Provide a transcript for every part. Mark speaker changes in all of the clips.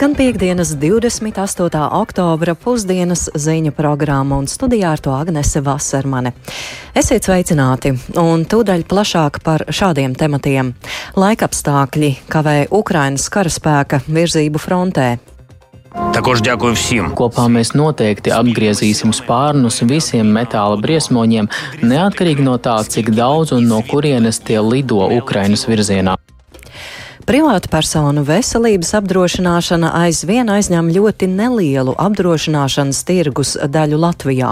Speaker 1: Skan piekdienas 28. oktobra pusdienas ziņu programma un studijā ar to Agnese Vasermane. Esiet sveicināti un tūdaļ plašāk par šādiem tematiem. Laikapstākļi kavē Ukrainas karaspēka virzību frontē.
Speaker 2: Також дякую всім.
Speaker 3: Kopā mēs noteikti apgriezīsim spārnus visiem metāla briesmoņiem, neatkarīgi no tā, cik daudz un no kurienes tie lido Ukrainas virzienā.
Speaker 1: Privāta personu veselības apdrošināšana aizvien aizņem ļoti nelielu apdrošināšanas tirgus daļu Latvijā.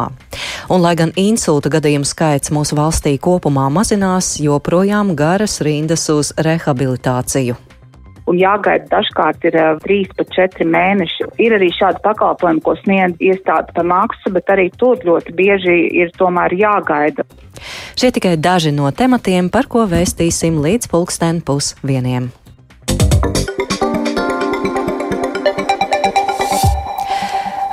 Speaker 1: Un, lai gan insulta gadījumu skaits mūsu valstī kopumā mazinās, joprojām garas rindas uz rehabilitāciju
Speaker 4: un jāgaida dažkārt ir uh, 3 pat 4 mēneši. Ir arī šādi pakalpojumi, ko sniedz iestāde par maksu, bet arī tur ļoti bieži ir tomēr jāgaida.
Speaker 1: Šie tikai daži no tematiem, par ko vēstīsim līdz pulksten pusvieniem.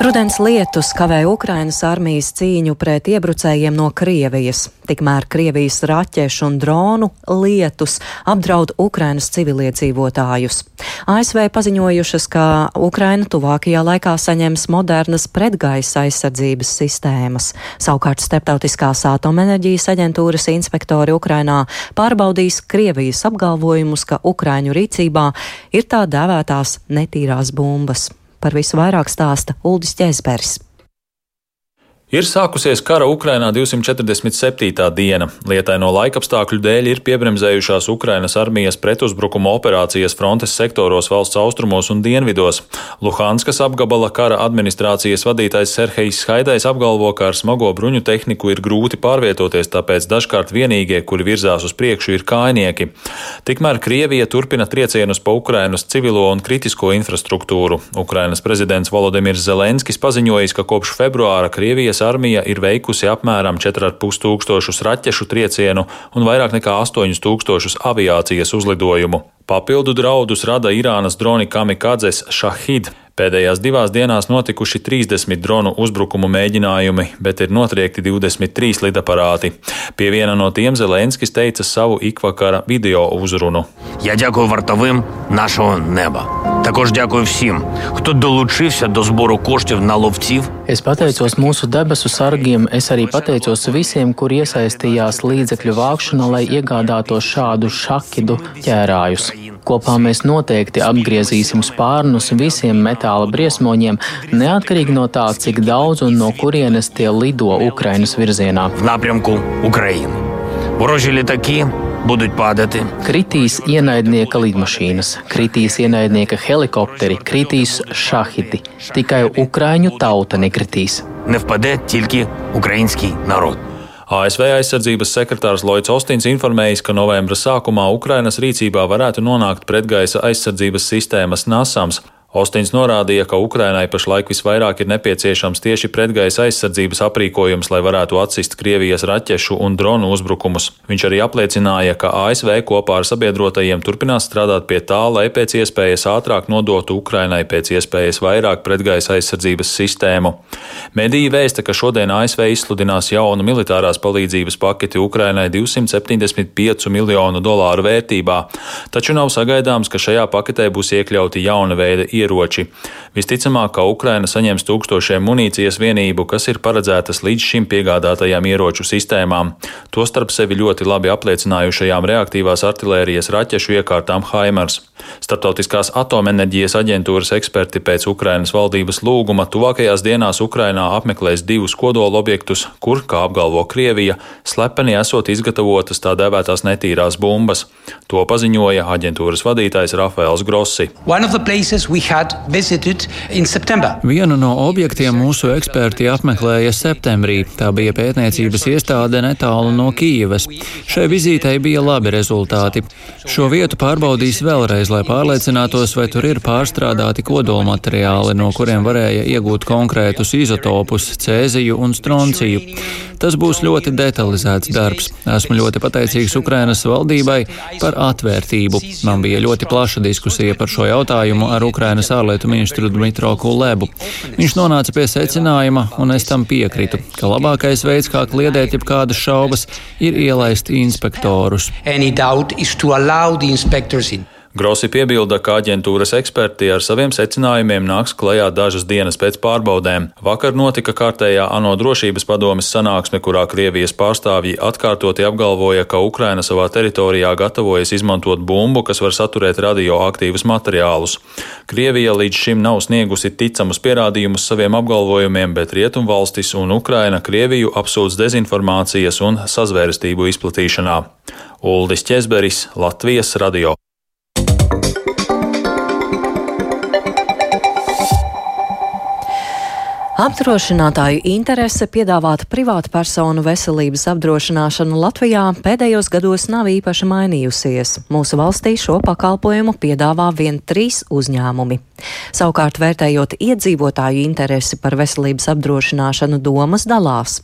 Speaker 1: Rudens lietus kavē Ukrainas armijas cīņu pret iebrucējiem no Krievijas. Tikmēr Krievijas raķešu un dronu lietus apdraud Ukrainas civiliedzīvotājus. ASV paziņojušas, ka Ukraina tuvākajā laikā saņems modernas pretgaisa aizsardzības sistēmas. Savukārt Starptautiskās atomenerģijas aģentūras inspektori Ukrainā pārbaudīs Krievijas apgalvojumus, ka Ukraiņu rīcībā ir tā dēvētās netīrās bumbas. Par visu vairāk stāsta Uldis Česbergs.
Speaker 5: Ir sākusies kara Ukrainā 247. diena. Lietaino laikapstākļu dēļ ir piebremzējušās Ukrainas armijas pretuzbrukuma operācijas frontes sektoros valsts austrumos un dienvidos. Luhanskas apgabala kara administrācijas vadītājs Serhejs Haidais apgalvo, ka ar smago bruņu tehniku ir grūti pārvietoties, tāpēc dažkārt vienīgie, kuri virzās uz priekšu, ir kājnieki. Tikmēr Krievija turpina triecienus pa Ukrainas civilo un kritisko infrastruktūru. Ukrainas prezidents Volodimirs Zelenskis paziņojis, ka kopš februāra Krievijas Krievijas armija ir veikusi apmēram 4,5 tūkstošus raķešu triecienu un vairāk nekā 8 tūkstošus aviācijas uzlidojumu. Papildu draudus rada Irānas droni Kamikadzes Shahid. Pēdējās divās dienās notikuši 30 dronu uzbrukumu mēģinājumi, bet ir notriekti 23 lidaparāti. Pie viena no tiem Zelenskis teica savu ikvakara video uzrunu.
Speaker 2: Я дякую вартовим нашого неба. Також дякую всім, хто долучився до збору коштів на ловців.
Speaker 3: Es pateicos mūsu debesu sargiem, es arī pateicos visiem, kur iesaistījās līdzekļu vākšanā, lai iegādātos šādu šakidu ķērājus. Kopā mēs noteikti apgriezīsim spārnus visiem metāla briesmoņiem, neatkarīgi no tā, cik daudz un no kurienes tie lido Ukrainas virzienā.
Speaker 2: В напрямку України. Ворожі літаки будуть падати.
Speaker 3: Kritīs ienaidnieka lidmašīnas, kritīs ienaidnieka helikopteri, kritīs šahidi. Tikai Ukrāņu tauta nekritīs.
Speaker 2: Не впаде тільки український народ.
Speaker 5: ASV aizsardzības sekretārs Lloyds Ostins informējis, ka novembra sākumā Ukrainas rīcībā varētu nonākt pretgaisa aizsardzības sistēmas NASAMS. Ostins norādīja, ka Ukrainai pašlaik visvairāk ir nepieciešams tieši pretgaisa aizsardzības aprīkojums, lai varētu atsist Krievijas raķešu un dronu uzbrukumus. Viņš arī apliecināja, ka ASV kopā ar sabiedrotajiem turpinās strādāt pie tā, lai pēc iespējas ātrāk nodotu Ukrainai pēc iespējas vairāk pretgaisa aizsardzības sistēmu. Mediji vēsta, ka šodien ASV izsludinās jaunu militārās palīdzības paketi Ukrainai 275 miljonu dolāru vērtībā, taču nav sagaidāms, ka šajā paketē būs iekļauti jauna veida ieroči. Visticamāk, ka Ukraina saņems tūkstošiem munīcijas vienību, kas ir paredzētas līdz šim piegādātajām ieroču sistēmām, tostarp sevi ļoti labi apliecinājušajām reaktīvās artilērijas raķešu iekārtām Haimars. Startautiskās atomenerģijas aģentūras eksperti pēc Ukrainas valdības lūguma tuvākajās dienās Ukrainā apmeklēs divus kodola objektus, kur, kā apgalvo Krievija, slepeni esot izgatavotas tā dēvētās netīrās bumbas. To paziņoja aģentūras vadītājs Rafaels Grossi.
Speaker 6: Vienu no objektiem mūsu eksperti apmeklēja septembrī. Tā bija pētniecības iestāde netālu no Kīivas. Šai vizītei bija labi rezultāti. Šo vietu pārbaudīs vēlreiz, lai pārliecinātos, vai tur ir pārstrādāti kodolmateriāli, no kuriem varēja iegūt konkrētus izotopus - cēziju un stronciju. Tas būs ļoti detalizēts darbs. Esmu ļoti pateicīgs Ukrainas valdībai par atvērtību. Man bija ļoti plaša diskusija par šo jautājumu ar Ukrainas ārlietu ministru Dmitro Kulebu. Viņš nonāca pie secinājuma, un es tam piekritu, ka labākais veids, kā kliedēt jebkādas šaubas, ir ielaist inspektorus.
Speaker 5: Grosi piebilda, ka aģentūras eksperti ar saviem secinājumiem nāks klajā dažas dienas pēc pārbaudēm. Vakar notika kārtējā ANO drošības padomes sanāksme, kurā Krievijas pārstāvji atkārtoti apgalvoja, ka Ukraina savā teritorijā gatavojas izmantot bumbu, kas var saturēt radioaktīvus materiālus. Krievija līdz šim nav sniegusi ticamus pierādījumus saviem apgalvojumiem, bet Rietumvalstis un Ukraina Krieviju apsūdz dezinformācijas un sazvērestību izplatīšanā. Uldis Česberis, Latvijas radio.
Speaker 1: Apdrošinātāju interese piedāvāt privātu personu veselības apdrošināšanu Latvijā pēdējos gados nav īpaši mainījusies. Mūsu valstī šo pakalpojumu piedāvā vien trīs uzņēmumi. Savukārt, vērtējot iedzīvotāju interesi par veselības apdrošināšanu, domas dalās.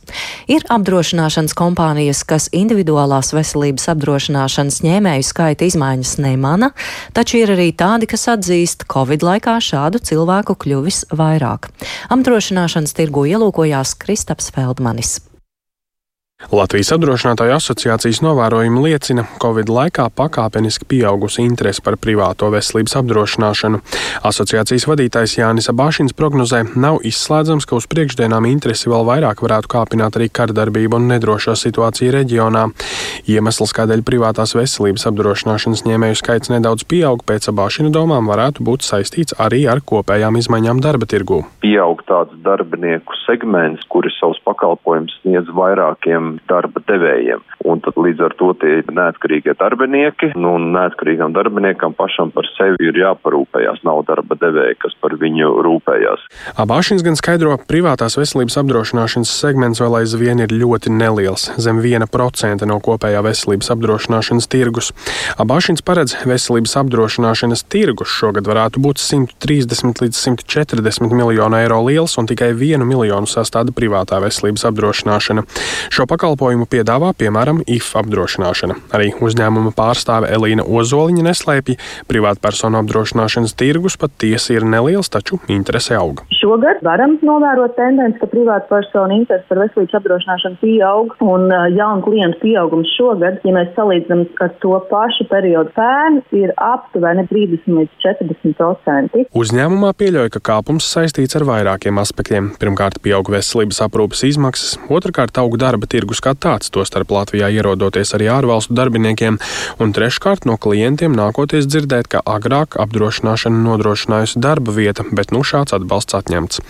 Speaker 1: Ir apdrošināšanas kompānijas, kas individuālās veselības apdrošināšanas ņēmēju skaita izmaiņas nemana, taču ir arī tādi, kas atzīst, ka Covid laikā šādu cilvēku kļuvis vairāk. Apdrošināšanas tirgu ielūkojās Kristaps Feldmanis.
Speaker 7: Latvijas apdrošinātāju asociācijas novērojumi liecina, ka Covid laikā pakāpeniski pieaugusi interese par privāto veselības apdrošināšanu. Asociācijas vadītājs Jānis Abāšins prognozē, nav izslēdzams, ka uz priekšdienām interesi vēl vairāk varētu kāpināt arī kardarbība un nedrošā situācija reģionā. Iemesls, kādēļ privātās veselības apdrošināšanas ņēmēju skaits nedaudz pieaug, pēc Abāšina domām varētu būt saistīts arī ar kopējām izmaiņām darba tirgū.
Speaker 8: Pieaug tāds darbinieku segments, kuri savus pakalpojumus sniedz vairākiem darba devējiem. Un tad līdz ar to tie neatkarīgie darbinieki, nu, neatkarīgam darbiniekam pašam par sevi ir jāparūpējās. Nav darba devēja, kas par viņu rūpējās.
Speaker 7: Abāšins gan skaidro, privātās veselības apdrošināšanas segments vēl aizvien ir ļoti neliels, zem 1% no kopējā veselības apdrošināšanas tirgus. Abāšins paredz, veselības apdrošināšanas tirgus šogad varētu būt 130 līdz 140 miljonu eiro liels un tikai 1 miljonu sastāda privātā veselības apdrošināšana. Šo pakalpojumu piedāvā piemēram IF apdrošināšana. Arī uzņēmuma pārstāve Elīna Ozoliņa neslēpj, privātpersonu apdrošināšanas tirgus pat tiesi ir neliels, taču interese aug.
Speaker 9: Šogad varam novērot tendenci, ka privātpersonu interese par veselības apdrošināšanu pieaug un jaunu klientu pieaugums šogad, ja mēs salīdzinām ar to pašu periodu pērn, ir aptuveni 30 līdz 40 procenti.
Speaker 7: Uzņēmumā pieļauj, ka kāpums saistīts ar vairākiem aspektiem. Pirmkārt, pieaug veselības aprūpes izmaksas, otrkārt, aug darba tirgus tirgus kā tāds, tostarp Latvijā ierodoties arī ārvalstu darbiniekiem, un treškārt no klientiem nākoties dzirdēt, ka agrāk apdrošināšana nodrošinājusi darba vieta, bet nu šāds atbalsts atņemts.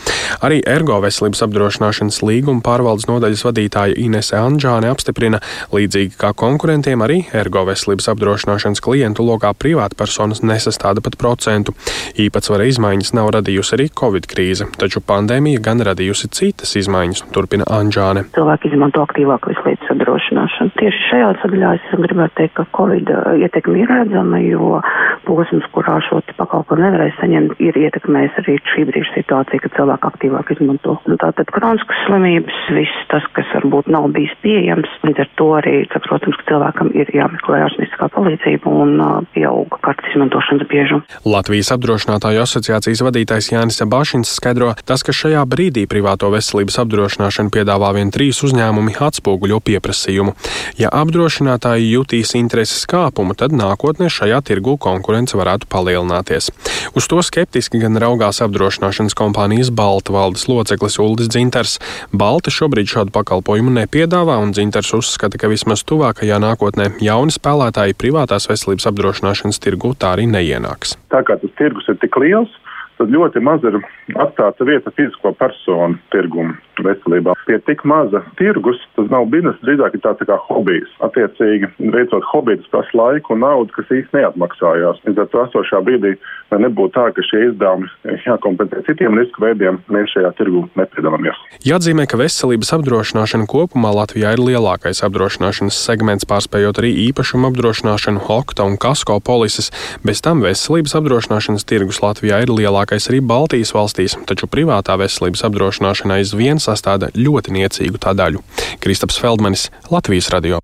Speaker 7: Arī ergo veselības apdrošināšanas līguma pārvaldes nodaļas vadītāja Inese Anģāne apstiprina, līdzīgi kā konkurentiem, arī ergo veselības apdrošināšanas klientu lokā privātpersonas nesastāda pat procentu. Īpatsvara izmaiņas nav radījusi arī Covid krīze, taču pandēmija gan radījusi citas izmaiņas, turpina Anģāne.
Speaker 9: Cilvēki izmanto aktīvāk labāk veselības apdrošināšanu. Tieši šajā sadaļā es gribētu teikt, ka Covid uh, ietekme ir redzama, jo posms, kurā šo pakalpojumu nevarēja saņemt, ir ietekmējis arī šī brīža situācija, kad cilvēki aktīvāk izmanto. Un tātad kroniskas slimības, viss tas, kas varbūt nav bijis pieejams, līdz ar to arī, ka, protams, ka cilvēkam ir jāmeklē ārstnieciskā palīdzība un uh, pieauga kartes izmantošanas biežums.
Speaker 7: Latvijas apdrošinātāju asociācijas vadītājs Jānis Bašins skaidro, tas, ka šajā brīdī privāto veselības apdrošināšanu piedāvā vien trīs uzņēmumi, atspoguļo pieprasījumu. Ja apdrošinātāji jutīs intereses kāpumu, tad nākotnē šajā tirgu konkurence varētu palielināties. Uz to skeptiski gan raugās apdrošināšanas kompānijas Balta valdes loceklis Uldis Dzinters. Balta šobrīd šādu pakalpojumu nepiedāvā, un Dzinters uzskata, ka vismaz tuvākajā nākotnē jauni spēlētāji privātās veselības apdrošināšanas tirgu tā arī neienāks.
Speaker 10: Tā kā tas tirgus ir tik liels, tad ļoti maz ir atstāta vieta fizisko personu tirgumu veselībā. Pie tik maza tirgus tas nav biznesa, drīzāk ir tāds tā kā hobijs. Attiecīgi, veicot hobiju, tas prasa laiku un naudu, kas īsti neatmaksājās. Līdz ar to esošā brīdī, nebūtu tā, ka šie izdevumi jākompensē citiem risku veidiem, mēs šajā tirgu nepiedalāmies.
Speaker 7: Jāatzīmē, ka veselības apdrošināšana kopumā Latvijā ir lielākais apdrošināšanas segments, pārspējot arī īpašumu apdrošināšanu, okta un kasko polises. Bez tam veselības apdrošināšanas tirgus Latvijā ir lielākais arī Baltijas valstīs, taču privātā veselības apdrošināšana aizvien sastāda ļoti niecīgu tā daļu. Kristaps Feldmanis, Latvijas radio.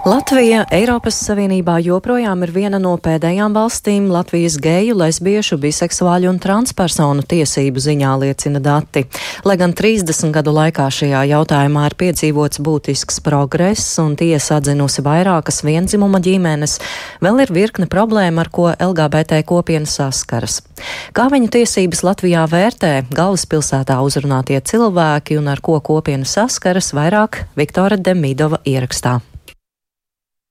Speaker 1: Latvija Eiropas Savienībā joprojām ir viena no pēdējām valstīm Latvijas geju, lesbiešu, biseksuāļu un transpersonu tiesību ziņā liecina dati. Lai gan 30 gadu laikā šajā jautājumā ir piedzīvots būtisks progress un tiesa atzinusi vairākas vienzimuma ģimenes, vēl ir virkne problēma, ar ko LGBT kopiena saskaras. Kā viņu tiesības Latvijā vērtē galvaspilsētā uzrunātie cilvēki un ar ko kopiena saskaras, vairāk Viktora Demidova ierakstā.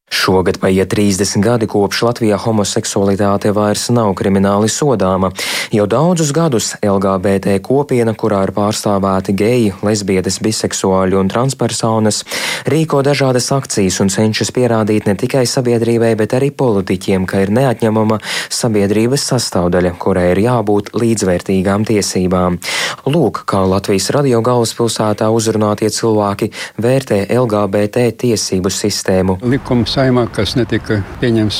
Speaker 11: Šogad paiet 30 gadi kopš Latvijā homoseksualitāte vairs nav krimināli sodāma. Jau daudzus gadus LGBT kopiena, kurā ir pārstāvēti geji, lesbietes, biseksuāļi un transpersonas, rīko dažādas akcijas un cenšas pierādīt ne tikai sabiedrībai, bet arī politiķiem, ka ir neatņemama sabiedrības sastāvdaļa, kurai ir jābūt līdzvērtīgām tiesībām. Lūk, kā Latvijas radio galvaspilsētā uzrunātie cilvēki vērtē LGBT tiesību sistēmu.
Speaker 12: Likums saimā, kas netika pieņemts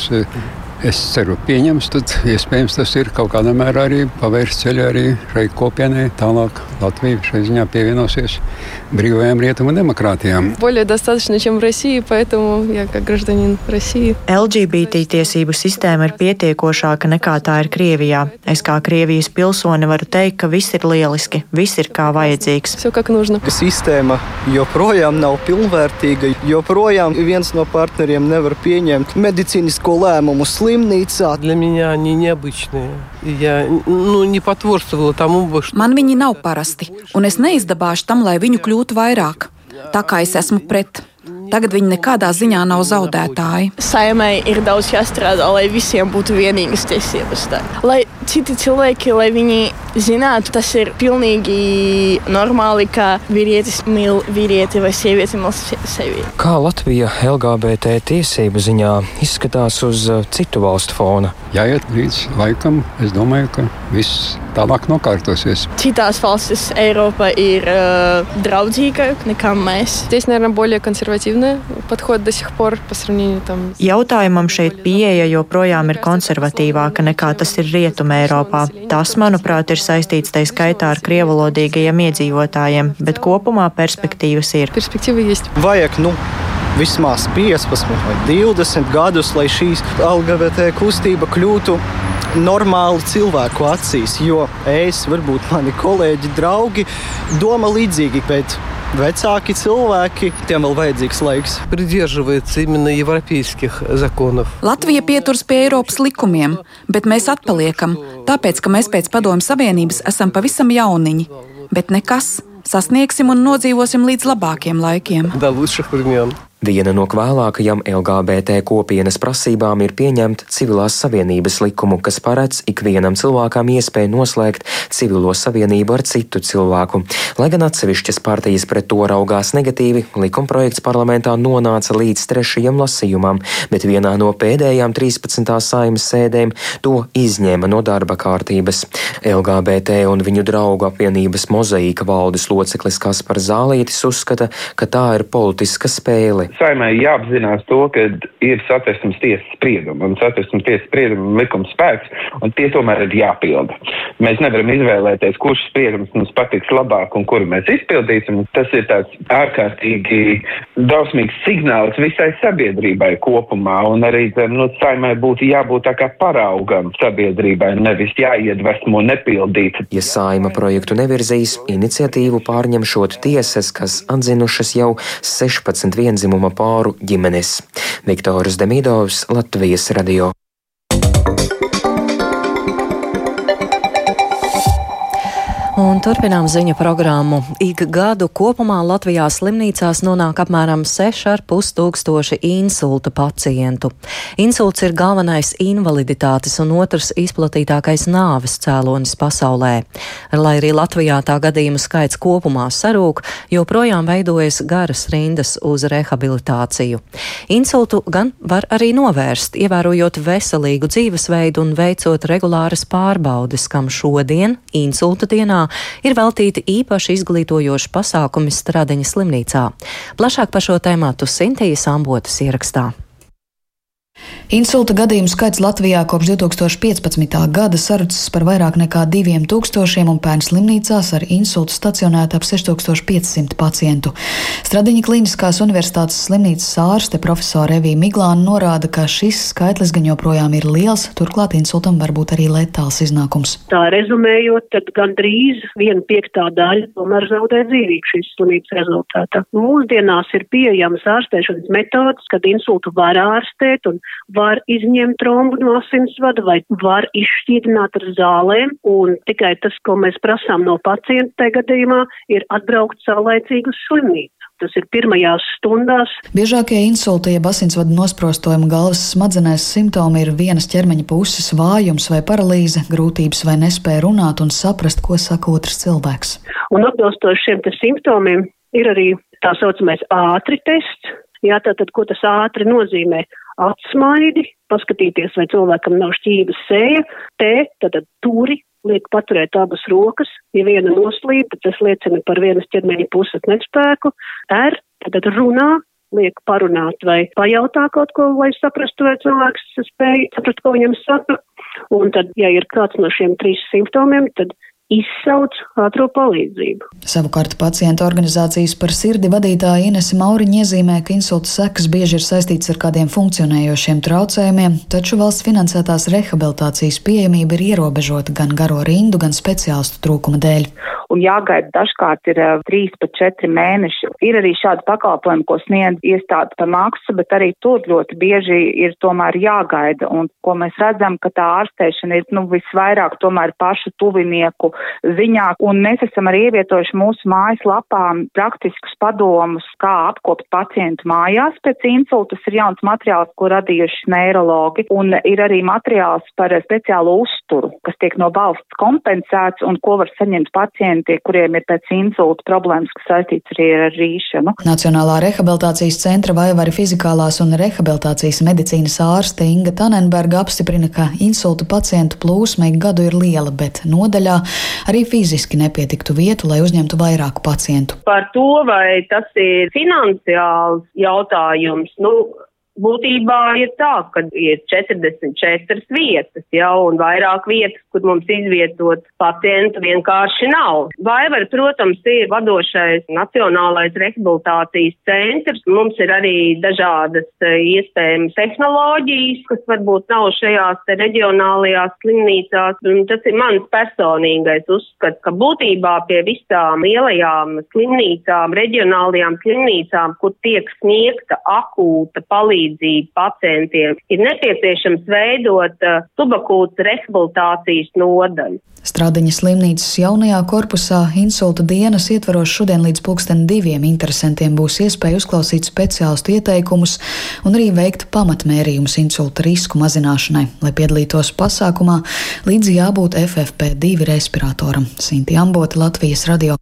Speaker 12: es ceru, pieņems, tad iespējams tas ir kaut kādā mērā arī pavērs ceļu arī šai kopienai. Tālāk Latvija šai ziņā pievienosies brīvajām rietumu demokrātijām.
Speaker 13: Более достаточно, чем в России, поэтому я как гражданин России.
Speaker 14: LGBT tiesību sistēma ir pietiekošāka nekā tā ir Krievijā. Es kā Krievijas pilsone varu teikt, ka viss ir lieliski, viss ir kā vajadzīgs.
Speaker 13: Все как нужно.
Speaker 15: Sistēma joprojām nav pilnvērtīga, joprojām viens no partneriem nevar pieņemt medicīnisko lēmumu slimnīcā.
Speaker 16: Man viņi nav parasti, un es neizdabāšu tam, lai viņu kļūtu vairāk. Tā kā es esmu pret. Tagad viņi nekādā ziņā nav zaudētāji.
Speaker 17: Saimē ir daudz jāstrādā, lai visiem būtu vienīgas tiesības. Tā. Lai citi cilvēki, lai viņi zinātu, tas ir pilnīgi normāli, ka vīrietis mīl vīrieti vai sieviete mīl sevi.
Speaker 11: Kā Latvija LGBT tiesību ziņā izskatās uz uh, citu valstu fona?
Speaker 12: Jāiet līdz laikam, es domāju, ka viss tālāk nokārtosies.
Speaker 17: Citās valstis Eiropa ir uh, draudzīgāka nekā mēs.
Speaker 13: Здесь, наверное, более консервативный подход до сих пор по сравнению там.
Speaker 14: Jautājumam šeit pieeja joprojām ir konservatīvāka nekā tas ir Rietumē Eiropā. Tas, manuprāt, ir saistīts tai skaitā ar krievalodīgajiem iedzīvotājiem, bet kopumā perspektīvas ir.
Speaker 13: Perspektīva ir.
Speaker 15: Vajag, nu, vismaz 15 vai 20 gadus, lai šī LGBT kustība kļūtu normāli cilvēku acīs, jo es, varbūt mani kolēģi, draugi domā līdzīgi, bet vecāki cilvēki, tiem vēl vajadzīgs laiks.
Speaker 18: Придерживается именно европейских законов.
Speaker 16: Latvija pieturas pie Eiropas likumiem, bet mēs atpaliekam, tāpēc, ka mēs pēc Padomju Savienības esam pavisam jauniņi. Bet nekas, sasniegsim un nodzīvosim līdz labākiem laikiem.
Speaker 18: До лучших времен.
Speaker 11: Viena no vēlākajām LGBT kopienas prasībām ir pieņemt civilās savienības likumu, kas paredz ikvienam cilvēkam iespēju noslēgt civilo savienību ar citu cilvēku. Lai gan atsevišķas partijas pret to raugās negatīvi, likumprojekts parlamentā nonāca līdz trešajam lasījumam, bet vienā no pēdējām 13. saimas sēdēm to izņēma no darba kārtības. LGBT un viņu draugu apvienības mozaīka valdes loceklis Kaspars Zālītis uzskata, ka tā ir politiska spēle.
Speaker 19: Saimai jāapzinās to, ka ir satversmes tiesas spriedumi un satversmes tiesas spriedumi likums spēks, un tie tomēr ir jāpilda. Mēs nevaram izvēlēties, kurš spriedums mums patiks labāk un kuru mēs izpildīsim. Tas ir tāds ārkārtīgi drausmīgs signāls visai sabiedrībai kopumā, un arī nu, saimai būtu jābūt tā kā paraugam sabiedrībai, nevis jāiedvesmo nepildīt.
Speaker 11: Ja saima projektu nevirzīs, iniciatīvu pārņemšot tiesas, kas atzinušas jau 16 vienzimuma pāru ģimenes. Viktors Demidovs, Latvijas radio.
Speaker 1: Un turpinām ziņu programmu. Ik gadu kopumā Latvijā slimnīcās nonāk apmēram 6,5 tūkstoši insulta pacientu. Insults ir galvenais invaliditātes un otrs izplatītākais nāves cēlonis pasaulē. Lai arī Latvijā tā gadījumu skaits kopumā sarūk, joprojām veidojas garas rindas uz rehabilitāciju. Insultu gan var arī novērst, ievērojot veselīgu dzīvesveidu un veicot regulāras pārbaudes, kam šodien, insulta dienā, ir veltīti īpaši izglītojoši pasākumi Stradiņa slimnīcā. Plašāk par šo tēmātu Sintīs Ambotas ierakstā.
Speaker 20: Insulta gadījumu skaits Latvijā kopš 2015. gada sarucis par vairāk nekā 2000, un pērn slimnīcās ar insultu stacionēta ap 6500 pacientu. Stradiņa Kliniskās universitātes slimnīcas ārste profesora Evija Miglāna norāda, ka šis skaitlis gan joprojām ir liels, turklāt insultam var būt arī letāls iznākums.
Speaker 21: Tā rezumējot, tad gandrīz viena piektā daļa tomēr zaudē dzīvību šīs slimības rezultātā. Mūsdienās ir pieejamas ārstēšanas metodas, kad insultu var ārstēt un var izņemt trombu no asinsvada vai var izšķīdināt ar zālēm, un tikai tas, ko mēs prasām no pacienta tajā gadījumā, ir atbraukt saulaicīgi uz slimnīcu. Tas ir pirmajās stundās.
Speaker 20: Biežākie insulti, jeb asinsvadu nosprostojuma galvas smadzenēs simptomi ir vienas ķermeņa puses vājums vai paralīze, grūtības vai nespēja runāt un saprast, ko saka otrs cilvēks.
Speaker 21: Un atbilstoši šiem simptomiem ir arī tā saucamais ātri tests. Jā, tātad, ko tas ātri nozīmē? atsmaidi, paskatīties, vai cilvēkam nav šķības sēja, T, tad turi, liek paturēt abas rokas, ja viena noslīd, tad tas liecina par vienas ķermeņa puses nespēku, R, tad runā, liek parunāt vai pajautā kaut ko, lai saprastu, vai cilvēks spēj saprast, ko viņam saka, un tad, ja ir kāds no šiem trīs simptomiem, tad izsauc ātro palīdzību.
Speaker 20: Savukārt pacientu organizācijas par sirdi vadītāja Inese Mauriņa iezīmē, ka insulta sekas bieži ir saistītas ar kādiem funkcionējošiem traucējumiem, taču valsts finansētās rehabilitācijas pieejamība ir ierobežota gan garo rindu, gan speciālistu trūkuma dēļ.
Speaker 4: Un jāgaida dažkārt ir uh, 3 pat 4 mēneši. Ir arī šādi pakalpojumi, ko sniedz iestāde par maksu, bet arī tur ļoti bieži ir tomēr jāgaida. Un ko mēs redzam, ka tā ārstēšana ir nu, visvairāk tomēr pašu tuvinieku ziņā, un mēs esam arī ievietojuši mūsu mājaslapā praktiskus padomus, kā apkopt pacientu mājās pēc insulta. Tas ir jauns materiāls, ko radījuši neirologi, un ir arī materiāls par speciālu uzturu, kas tiek no valsts kompensēts un ko var saņemt pacienti, kuriem ir pēc insulta problēmas, kas saistīts arī ar rīšanu.
Speaker 20: Nacionālā rehabilitācijas centra vai arī fizikālās un rehabilitācijas medicīnas ārste Inga Tanenberga apstiprina, ka insulta pacientu plūsma ik gadu ir liela, bet nodaļā arī fiziski nepietiktu vietu, lai uzņemtu vairāk pacientu.
Speaker 22: Par to, vai tas ir finansiāls jautājums, nu, būtībā ir tā, ka ir 44 vietas, jau un vairāk vietas, kur mums izvietot pacientu vienkārši nav. Vaivar, protams, ir vadošais Nacionālais rehabilitācijas centrs. Mums ir arī dažādas e, iespējamas tehnoloģijas, kas varbūt nav šajās reģionālajās slimnīcās. Un tas ir mans personīgais uzskats, ka būtībā pie visām lielajām slimnīcām, reģionālajām slimnīcām, kur tiek sniegta akūta palīdzība, palīdzību pacientiem, ir nepieciešams veidot uh, subakūtas rehabilitācijas nodaļu.
Speaker 20: Stradiņa slimnīcas jaunajā korpusā insulta dienas ietvaros šodien līdz pulksten diviem interesantiem būs iespēja uzklausīt speciālistu ieteikumus un arī veikt pamatmērījumus insulta risku mazināšanai. Lai piedalītos pasākumā, līdzi jābūt FFP2 respiratoram. Sinti Ambota, Latvijas radio.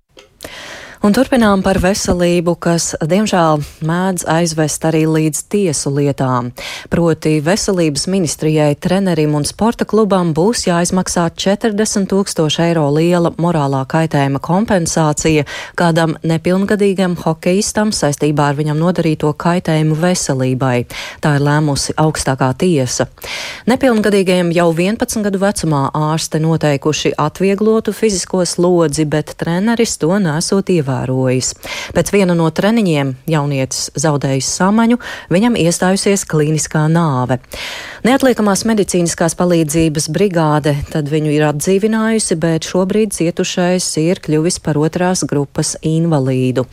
Speaker 1: Un turpinām par veselību, kas, diemžēl, mēdz aizvest arī līdz tiesu lietām. Proti, veselības ministrijai, trenerim un sporta klubam būs jāizmaksā 40 tūkstoši eiro liela morālā kaitējuma kompensācija kādam nepilngadīgam hokeistam saistībā ar viņam nodarīto kaitējumu veselībai. Tā ir lēmusi augstākā tiesa. Nepilngadīgajiem jau 11 gadu vecumā ārste noteikuši atvieglotu fizisko slodzi, bet treneris to nesot ievērojis ievērojis. Pēc viena no treniņiem jaunietis zaudējis samaņu, viņam iestājusies klīniskā nāve. Neatliekamās medicīniskās palīdzības brigāde tad viņu ir atdzīvinājusi, bet šobrīd cietušais ir kļuvis par otrās grupas invalīdu.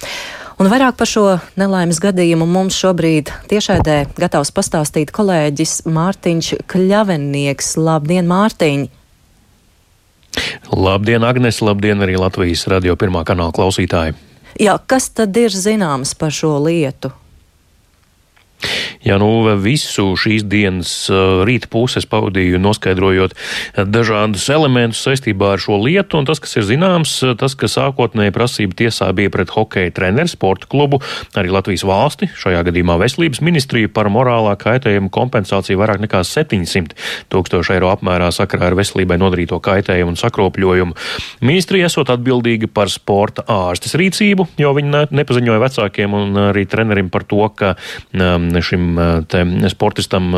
Speaker 1: Un vairāk par šo nelaimes gadījumu mums šobrīd tiešādē gatavs pastāstīt kolēģis Mārtiņš Kļavenieks. Labdien, Mārtiņ!
Speaker 23: Labdien, Agnes! Labdien arī Latvijas radio pirmā kanāla klausītāji!
Speaker 1: Jā, kas tad ir zināms par šo lietu?
Speaker 23: Jā, nu visu šīs dienas uh, rīta puses pavadīju noskaidrojot dažādus elementus saistībā ar šo lietu, un tas, kas ir zināms, tas, ka sākotnēji prasība tiesā bija pret hokeja treneru, sporta klubu, arī Latvijas valsti, šajā gadījumā veselības ministriju par morālā kaitējuma kompensāciju vairāk nekā 700 tūkstoši eiro apmērā sakarā ar veselībai nodarīto kaitējumu un sakropļojumu. Ministrija esot atbildīga par sporta ārstes rīcību, jo viņi nepaziņoja vecākiem un arī trenerim par to, ka um, šim šim sportistam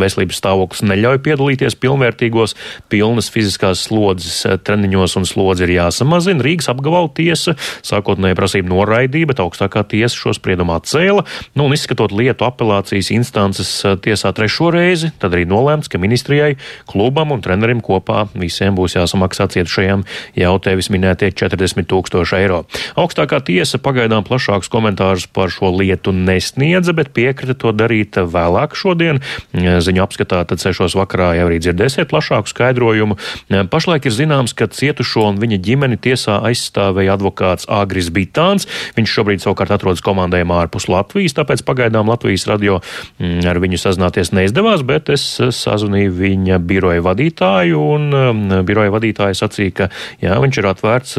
Speaker 23: veselības stāvoklis neļauj piedalīties pilnvērtīgos, pilnas fiziskās slodzes treniņos un slodzi ir jāsamazina. Rīgas apgabala tiesa sākotnēji prasība noraidīja, bet augstākā tiesa šo spriedumu atcēla. Nu, un izskatot lietu apelācijas instances tiesā trešo reizi, tad arī nolēmts, ka ministrijai, klubam un trenerim kopā visiem būs jāsamaksā cietušajiem jau tevis minētie 40 tūkstoši eiro. Augstākā tiesa pagaidām plašākus komentārus par šo lietu nesniedza, bet piekrita to darīt vēlāk šodien. Ziņu apskatā tad sešos vakarā jau arī dzirdēsiet plašāku skaidrojumu. Pašlaik ir zināms, ka cietušo un viņa ģimeni tiesā aizstāvēja advokāts Agris Bitāns. Viņš šobrīd savukārt atrodas komandējumā ārpus Latvijas, tāpēc pagaidām Latvijas radio mm, ar viņu sazināties neizdevās, bet es sazvanīju viņa biroja vadītāju un mm, biroja vadītāja sacīja, ka jā, viņš ir atvērts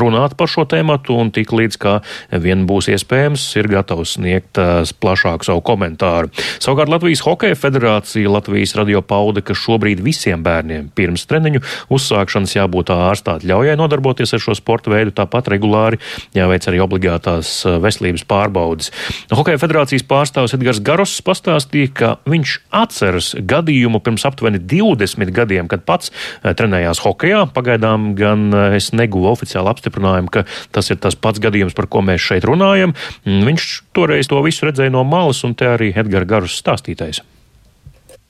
Speaker 23: runāt par šo tēmatu un tik līdz kā vien būs iespējams, ir gatavs sniegt plašāku savu komentāru. Savukārt Latvijas Hokeja federācija Latvijas radio pauda, ka šobrīd visiem bērniem pirms treniņu uzsākšanas jābūt ārstā atļaujai nodarboties ar šo sporta veidu, tāpat regulāri jāveic arī obligātās veselības pārbaudes. Hokeja federācijas pārstāvs Edgars Garos pastāstīja, ka viņš atceras gadījumu pirms aptuveni 20 gadiem, kad pats trenējās hokejā. Pagaidām gan es neguvu oficiālu apstiprinājumu, ka tas ir tas pats gadījums, par ko mēs šeit runājam. Viņš toreiz to visu redzēja no malas, un te arī Edgars Garus stāstītais.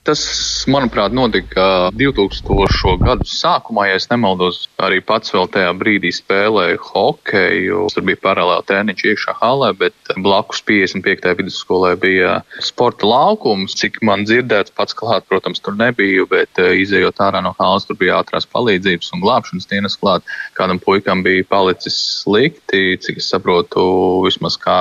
Speaker 24: Tas, manuprāt, notika 2000. gadu sākumā, ja nemaldos. Arī pats vēl tajā brīdī spēlēju hokeju. Tur bija paralēli treniņš iekšā halē, bet blakus 55. vidusskolē bija sporta laukums. Cik man dzirdēts, pats klāt, protams, tur nebija, bet eh, izējot ārā no halas, tur bija ātrās palīdzības un glābšanas dienas klāt. Kādam puikam bija palicis slikti, cik es saprotu, vismaz kā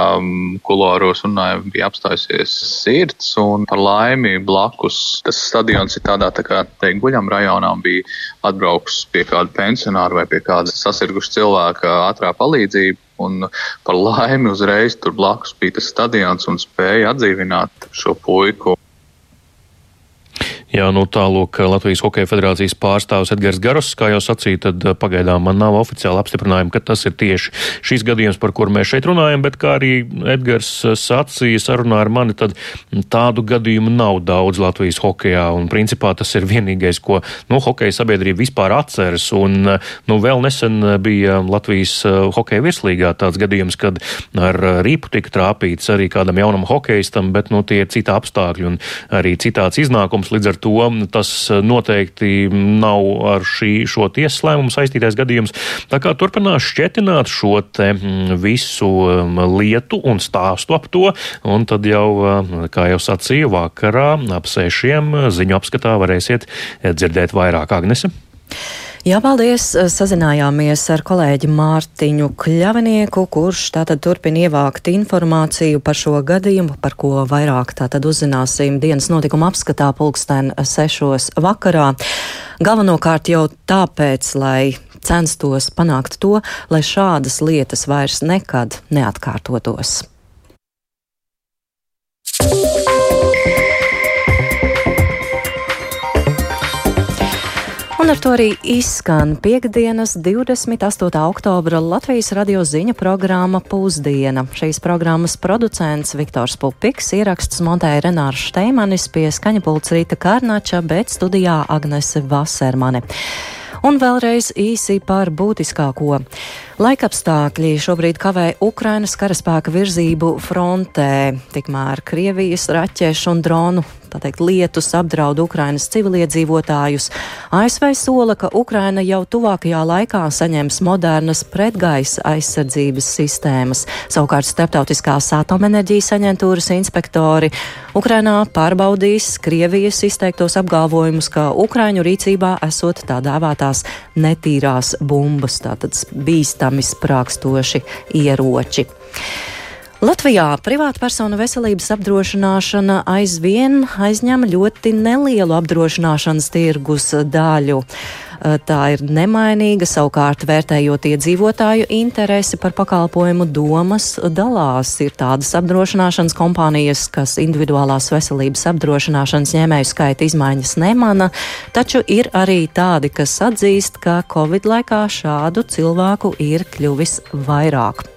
Speaker 24: kulāros runāja, bija apstājusies sirds un par laimi blakus tas stadions ir tādā tā kā teikt, guļam rajonā un bija atbrauks pie kāda pensionāra vai pie kāda sasirguša cilvēka ātrā palīdzība. Un par laimi uzreiz tur blakus bija tas stadions un spēja atdzīvināt šo puiku.
Speaker 23: Jā, nu tālūk Latvijas Hokeja federācijas pārstāvs Edgars Garos, kā jau sacīja, tad eh, pagaidām man nav oficiāli apstiprinājumi, ka tas ir tieši šīs gadījums, par kuru mēs šeit runājam, bet kā arī Edgars eh, sacīja sarunā ar mani, tad tādu gadījumu nav daudz Latvijas hokejā, un principā tas ir vienīgais, ko, nu, hokeja sabiedrība vispār atceras, un, eh, nu, vēl nesen bija Latvijas hokeja virslīgā tāds gadījums, kad ar rīpu tika trāpīts arī kādam jaunam hokeistam, bet, nu, tie ir citi apstākļi un arī citāds iznākums līdz ar to tas eh, noteikti nav ar šī, šo tiesas lēmumu saistītais gadījums. Tā kā turpinās šķetināt šo te mm, visu mm, lietu un stāstu ap to, un tad jau, eh, kā jau sacīju, vakarā ap sešiem ziņu apskatā varēsiet dzirdēt vairāk Agnese.
Speaker 1: Jā, paldies! Sazinājāmies ar kolēģi Mārtiņu Kļavinieku, kurš tātad turpina ievākt informāciju par šo gadījumu, par ko vairāk tātad uzzināsim dienas notikuma apskatā pulksten sešos vakarā. Galvenokārt jau tāpēc, lai censtos panākt to, lai šādas lietas vairs nekad neatkārtotos. Un ar to arī izskan piekdienas 28. oktobra Latvijas radio ziņu programma Pusdiena. Šīs programmas producents Viktors Pupiks ieraksts montēja Renārs Šteimanis pie skaņapults Rīta Kārnača, bet studijā Agnese Vasermane. Un vēlreiz īsi par būtiskāko. Laikapstākļi šobrīd kavē Ukrainas karaspēka virzību frontē, tikmēr Krievijas raķešu un dronu teikt, lietus apdraud Ukrainas civiliedzīvotājus. ASV sola, ka Ukraina jau tuvākajā laikā saņems modernas pretgaisa aizsardzības sistēmas. Savukārt Startautiskās atomenerģijas aģentūras inspektori Ukrainā pārbaudīs Krievijas izteiktos apgalvojumus, ka Ukraiņu rīcībā esot tā dēvētās netīrās bumbas, tātad bīstami sprākstoši ieroči. Latvijā privātpersonu veselības apdrošināšana aizvien aizņem ļoti nelielu apdrošināšanas tirgus daļu. Eh, tā ir nemainīga, savukārt vērtējot iedzīvotāju interesi par pakalpojumu domas dalās. Ir tādas apdrošināšanas kompānijas, kas individuālās veselības apdrošināšanas ņēmēju skaita izmaiņas nemana, taču ir arī tādi, kas atzīst, ka Covid laikā šādu cilvēku ir kļuvis vairāk.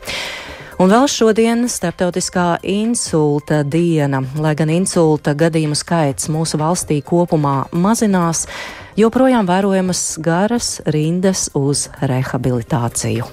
Speaker 1: Un vēl šodien starptautiskā insulta diena. Lai gan insulta gadījumu skaits mūsu valstī kopumā mazinās, joprojām vērojamas garas rindas uz rehabilitāciju.